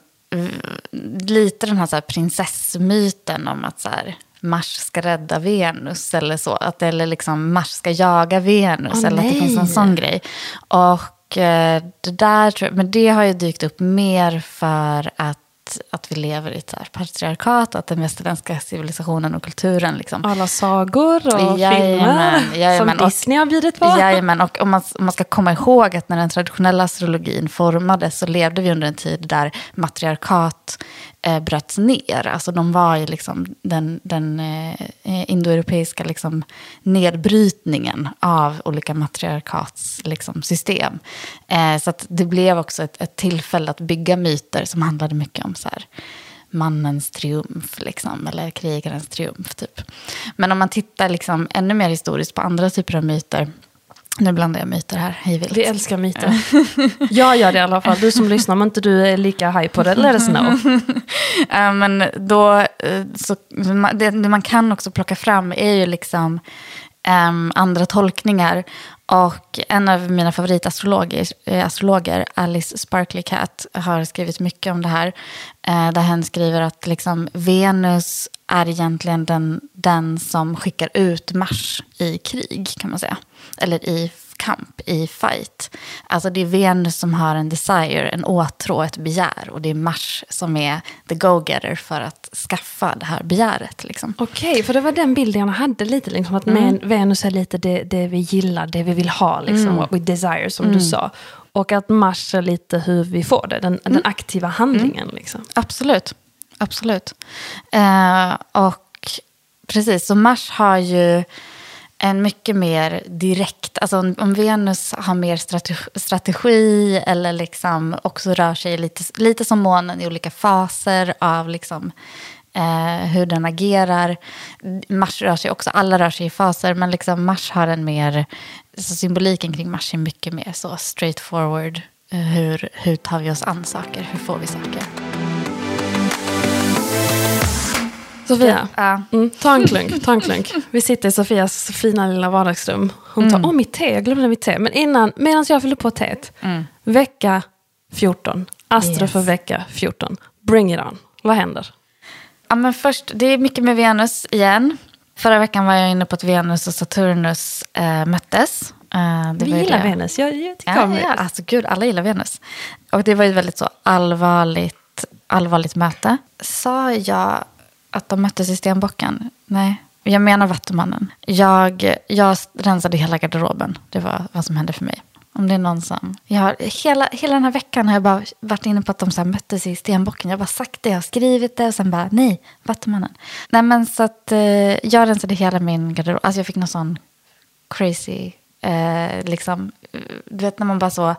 lite den här, så här prinsessmyten om att så här, Mars ska rädda Venus eller så. Att, eller liksom Mars ska jaga Venus. Åh, eller att det finns en nej. sån grej. Och eh, det där tror jag, men det har ju dykt upp mer för att att vi lever i ett patriarkat, att den västerländska civilisationen och kulturen liksom, Alla sagor och Jajamän, filmer jajamän. som Och- Disney har bjudit på. Jajamän, och om man, om man ska komma ihåg att när den traditionella astrologin formades så levde vi under en tid där matriarkat eh, bröts ner. Alltså de var ju liksom den, den eh, eh, indoeuropeiska liksom nedbrytningen av olika matriarkats liksom, system. Eh, så att det blev också ett, ett tillfälle att bygga myter som handlade mycket om så här, mannens triumf, liksom, eller krigarens triumf. Typ. Men om man tittar liksom, ännu mer historiskt på andra typer av myter, nu blandar jag myter här, hej vilt. Vi älskar myter. jag gör det i alla fall. Du som lyssnar, om inte du är lika high på det, let us know. Ja, men då, eh, så, det, det man kan också plocka fram är ju liksom ehm, andra tolkningar. Och en av mina favoritastrologer, eh, astrologer, Alice Sparkly Cat, har skrivit mycket om det här. Eh, där hen skriver att liksom, Venus är egentligen den, den som skickar ut Mars i krig, kan man säga. Eller i kamp, i fight. Alltså det är Venus som har en desire, en åtrå, ett begär. Och det är Mars som är the go-getter för att skaffa det här begäret. Liksom. Okej, för det var den bilden jag hade lite, liksom, att Mm. Venus är lite det, det vi gillar, det vi vill ha, liksom, Mm. what we desire, som du sa. Och att Mars är lite hur vi får det, den, Mm. den aktiva handlingen. Liksom. Absolut. Absolut. Eh, och precis, så Mars har ju en mycket mer direkt, alltså om, om Venus har mer strategi, strategi eller liksom också rör sig lite, lite som månen i olika faser av liksom, eh, hur den agerar. Mars rör sig också, alla rör sig i faser, men liksom Mars har en mer, så symboliken kring Mars är mycket mer så straightforward. Eh, hur, hur tar vi oss an saker? Hur får vi saker? Sofia, Ja. mm, ta en klunk, ta en klunk. Vi sitter i Sofias fina lilla vardagsrum. Hon tar, åh mitt te, jag glömde mitt te. Men innan, medan jag fyller på teet, vecka 14, Astro Yes. för vecka 14. Bring it on, vad händer? Ja, men först, det är mycket med Venus igen. Förra veckan var jag inne på att Venus och Saturnus eh, möttes. Eh, det Vi gillar det. Venus. Jag, jag tycker Ja, om ja, Venus. alltså gud, alla gillar Venus. Och det var ju väldigt så allvarligt, allvarligt möte. Sa jag att de möttes i Stenbocken? Nej, jag menar Vattumannen. Jag, jag rensade hela garderoben. Det var vad som hände för mig. Om det är någon som... Jag har, hela, hela den här veckan har jag bara varit inne på att de så här möttes i Stenbocken. Jag har bara sagt det, jag har skrivit det och sen bara nej, Vattumannen. Nej men så att eh, jag rensade hela min garderob. Alltså jag fick någon sån crazy, eh, liksom, eh, du vet när man bara så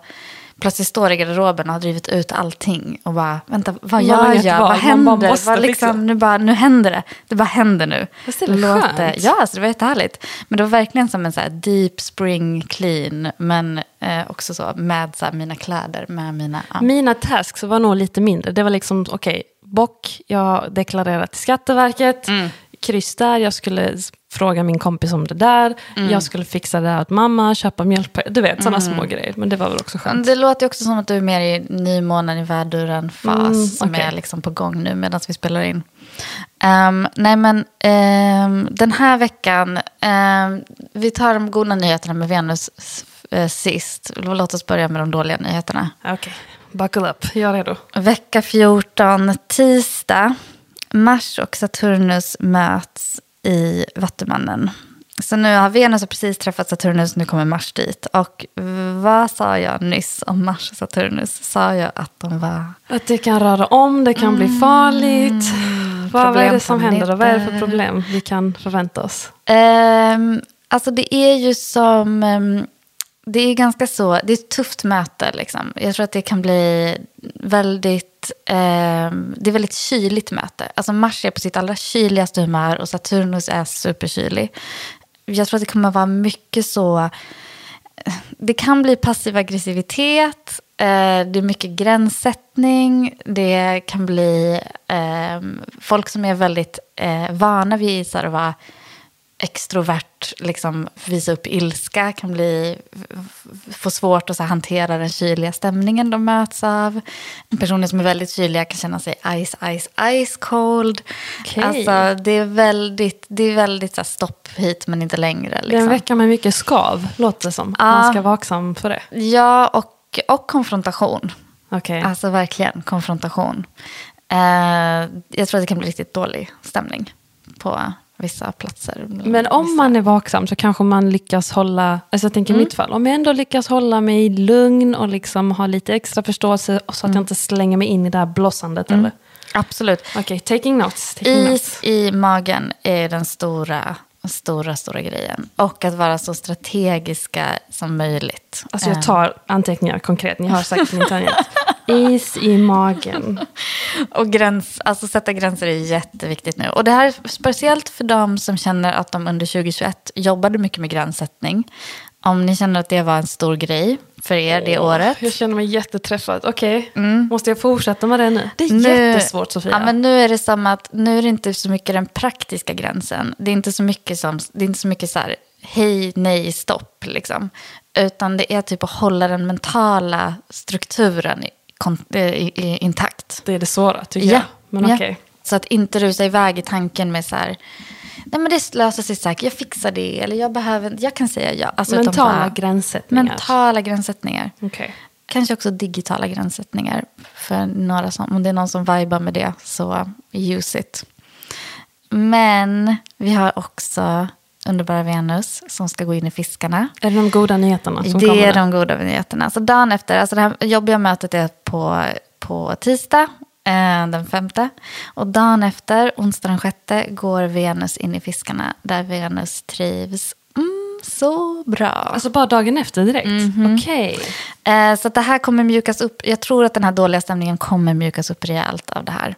plötsligt står i garderoben och har drivit ut allting och bara, vänta, vad gör jag? vad, Vad händer? måste vad liksom, liksom. nu, bara, nu händer det. Det bara händer nu. Det Låt skönt? Ja, alltså, det var jättehärligt. Men det var verkligen som en så här deep spring clean, men eh, också så med så här, mina kläder, med mina... Ja. Mina tasks var nog lite mindre. Det var liksom, okej, bock, jag har deklarerat till Skatteverket. Mm. Kryss där, jag skulle fråga min kompis om det där. Mm. Jag skulle fixa det där åt mamma, köpa mjölk. Du vet, sådana små grejer. Men det var väl också skönt. Det låter också som att du är mer i nymånen i värduren-fas Mm, som är liksom på gång nu medan vi spelar in. Ehm, nej men ehm, den här veckan, ehm, vi tar de goda nyheterna med Venus eh, sist. Låt oss börja med de dåliga nyheterna. Okej, buckle up, jag är redo. Vecka 14, tisdag. Mars och Saturnus möts i Vattumannen. Så nu har Venus precis träffat Saturnus, nu kommer Mars dit. Och vad sa jag nyss om Mars och Saturnus? Sa jag att de var... Att det kan röra om, det kan bli farligt. Vad, vad är det som händer och vad är det för problem vi kan förvänta oss? Ehm, alltså det är ju som... ehm, det är ganska så... Det är ett tufft möte. Liksom. Jag tror att det kan bli väldigt... eh, det är väldigt kyligt möte. Alltså Mars är på sitt allra kyligaste humör och Saturnus är superkylig. Jag tror att det kommer vara mycket så... Det kan bli passiv aggressivitet. Eh, det är mycket gränssättning. Det kan bli eh, folk som är väldigt eh, vana vid så här, att vara extrovert, liksom, visa upp ilska, kan bli, få svårt att så hantera den kyliga stämningen de möts av. Personer som är väldigt kyliga kan känna sig ice, ice, ice cold. Okej. Alltså, det är väldigt, det är väldigt så här, stopp hit men inte längre. Det är en Liksom. vecka med mycket skav, låter det som. Ja. Man ska vara vaksam för det. Ja, och, och konfrontation. Okej. Alltså verkligen konfrontation. Eh, jag tror att det kan bli riktigt dålig stämning på vissa platser. Men om Vissa- man är vaksam så kanske man lyckas hålla, alltså jag tänker i Mm. mitt fall, om jag ändå lyckas hålla mig lugn och liksom ha lite extra förståelse så att Mm. jag inte slänger mig in i det här blossandet. Eller? Absolut. Okej, taking notes. Taking notes. Is i magen är den stora, stora, stora grejen. Och att vara så strategiska som möjligt. Alltså jag tar anteckningar konkret, ni har säkert inte angett. Is i magen. Och gräns, alltså sätta gränser är jätteviktigt nu. Och det här är speciellt för de som känner att de under 2021 jobbade mycket med gränssättning. Om ni känner att det var en stor grej för er det året. Jag känner mig jätteträffad. Okej, måste jag fortsätta med det nu? Det är Nu- jättesvårt Sofia. Ja, men nu är det som att nu är det inte så mycket den praktiska gränsen. Det är inte så mycket som, det är inte så mycket så här, hej, nej, stopp, liksom. Utan det är typ att hålla den mentala strukturen i, i, i, intakt. Det är det svåra tycker Ja, jag. Men ja. okej. Så att inte rusa iväg i tanken med så här, nej men det löser sig säkert, jag fixar det, eller jag behöver, jag kan säga ja. Alltså, Mentala bara- gränssättningar. Mentala gränssättningar. Okej. Kanske också digitala gränssättningar. För några som, om det är någon som vibar med det, så use it. Men vi har också underbara Venus som ska gå in i fiskarna. Är det de goda nyheterna som Det kommer? är där? de goda nyheterna. Så dagen efter, alltså det här jobbiga mötet är på, på tisdag, den femte. Och dagen efter, onsdag den sjätte, går Venus in i fiskarna. Där Venus trivs mm, så bra. Alltså bara dagen efter direkt? Mhm. Okej. Eh, så det här kommer mjukas upp. Jag tror att den här dåliga stämningen kommer mjukas upp rejält av det här.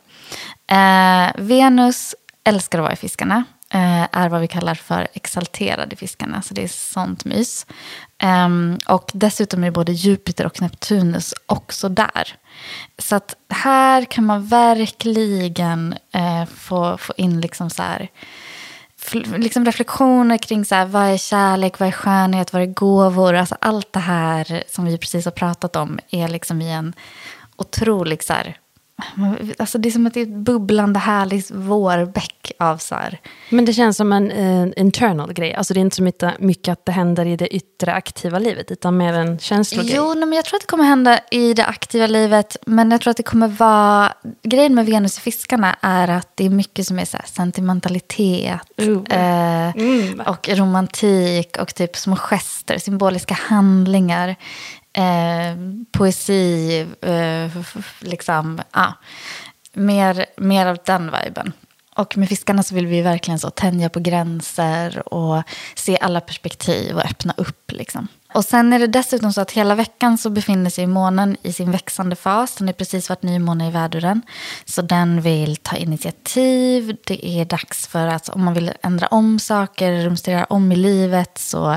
Eh, Venus älskar att vara i fiskarna. Eh, är vad vi kallar för exalterad i fiskarna. Så det är sånt mys. Ehm, och dessutom är både Jupiter och Neptunus också där. Så att här kan man verkligen eh, få, få in liksom så här liksom reflektioner kring så här, vad är kärlek, vad är skönhet, vad är gåvor. Alltså allt det här som vi precis har pratat om är liksom i en otrolig så här, Alltså det är som att det är ett bubblande härligt vårbäck av så här. Men det känns som en eh, internal grej. Alltså det är inte så mycket, mycket att det händer i det yttre aktiva livet, utan mer en känslogrej. Jo, men jag tror att det kommer hända i det aktiva livet. Men jag tror att det kommer vara... Grejen med Venus i fiskarna är att det är mycket som är så sentimentalitet. Oh. Eh, Mm. Och romantik och typ små gester, symboliska handlingar. Eh, poesi, eh, liksom. ah, mer, mer av den viben. Och med fiskarna så vill vi verkligen så tänja på gränser och se alla perspektiv och öppna upp. Liksom. Och sen är det dessutom så att hela veckan så befinner sig månen i sin växande fas. Den är precis varit nymåne i väduren. Så den vill ta initiativ. Det är dags för att om man vill ändra om saker, rumstera om i livet så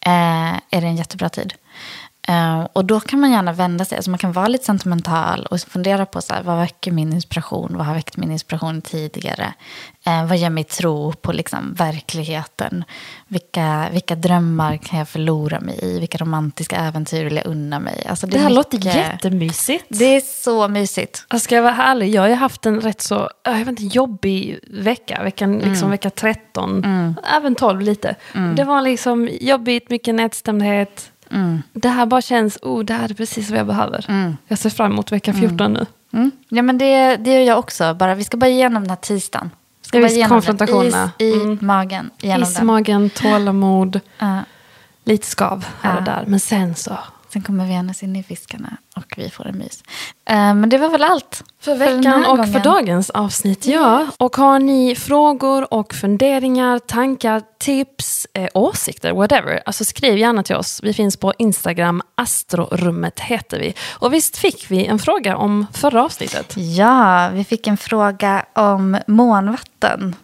eh, är det en jättebra tid. Eh, och då kan man gärna vända sig, alltså man kan vara lite sentimental och fundera på så här, vad väcker min inspiration, vad har väckt min inspiration tidigare, eh, vad ger mig tro på liksom, verkligheten, vilka, vilka drömmar kan jag förlora mig i, vilka romantiska äventyr vill jag unna mig. Alltså, Det är här låter mycket- jättemysigt. Det är så mysigt. Alltså, ska jag vara ärlig, jag har haft en rätt så jag vet inte, jobbig vecka. Veckan, liksom vecka 13, även 12 lite. Det var liksom jobbigt, mycket nedstämdhet. Det här bara känns, oh, det här är precis vad jag behöver. Jag ser fram emot vecka 14 nu. Mm. Ja, men det, det gör jag också. Bara, vi ska bara igenom den här tisdagen. Vi Ska bara igenom konfrontationerna. Is i Mm. magen. Is i magen, tålamod, Ja. lite skav här och Ja. där. Men sen så. Sen kommer Venus in i fiskarna och vi får en mys. Eh, men det var väl allt För veckan här och gången. för dagens avsnitt, ja. Och har ni frågor och funderingar, tankar, tips, eh, åsikter, whatever. Alltså skriv gärna till oss. Vi finns på Instagram, astrorummet heter vi. Och visst fick vi en fråga om förra avsnittet? Ja, vi fick en fråga om månvatten.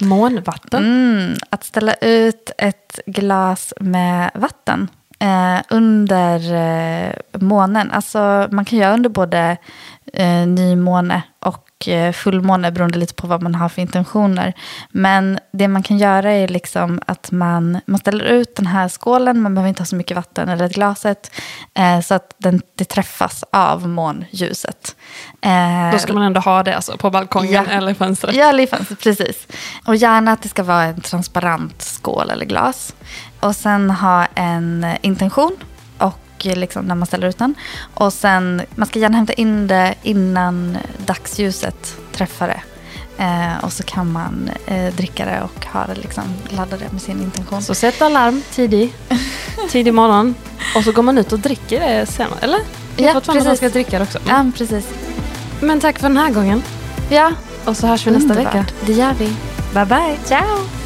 Månvatten. Mm, att ställa ut ett glas med vatten eh, under eh, månen. Alltså, man kan göra under både eh, nymåne och eh, fullmåne beroende lite på vad man har för intentioner. Men det man kan göra är liksom att man, man ställer ut den här skålen, man behöver inte ha så mycket vatten eller glaset, eh, så att den, det träffas av månljuset. Eh, Då ska man ändå ha det alltså, på balkongen Ja. eller fönstret. Ja, eller i fönstret, precis. Och gärna att det ska vara en transparent skål eller glas. Och sen ha en intention och liksom när man ställer ut den. Och sen, man ska gärna hämta in det innan dagsljuset träffar det. Eh, och så kan man eh, dricka det och ha det liksom, ladda det med sin intention. Så sätt alarm tidig, tidig morgon. Och så går man ut och dricker det sen, eller? Jag Ja, att man precis. ska dricka det också. Ja, precis. Men tack för den här gången. Ja, Och så hörs vi nästa underbart. vecka. Det gör vi. Bye bye. Ciao!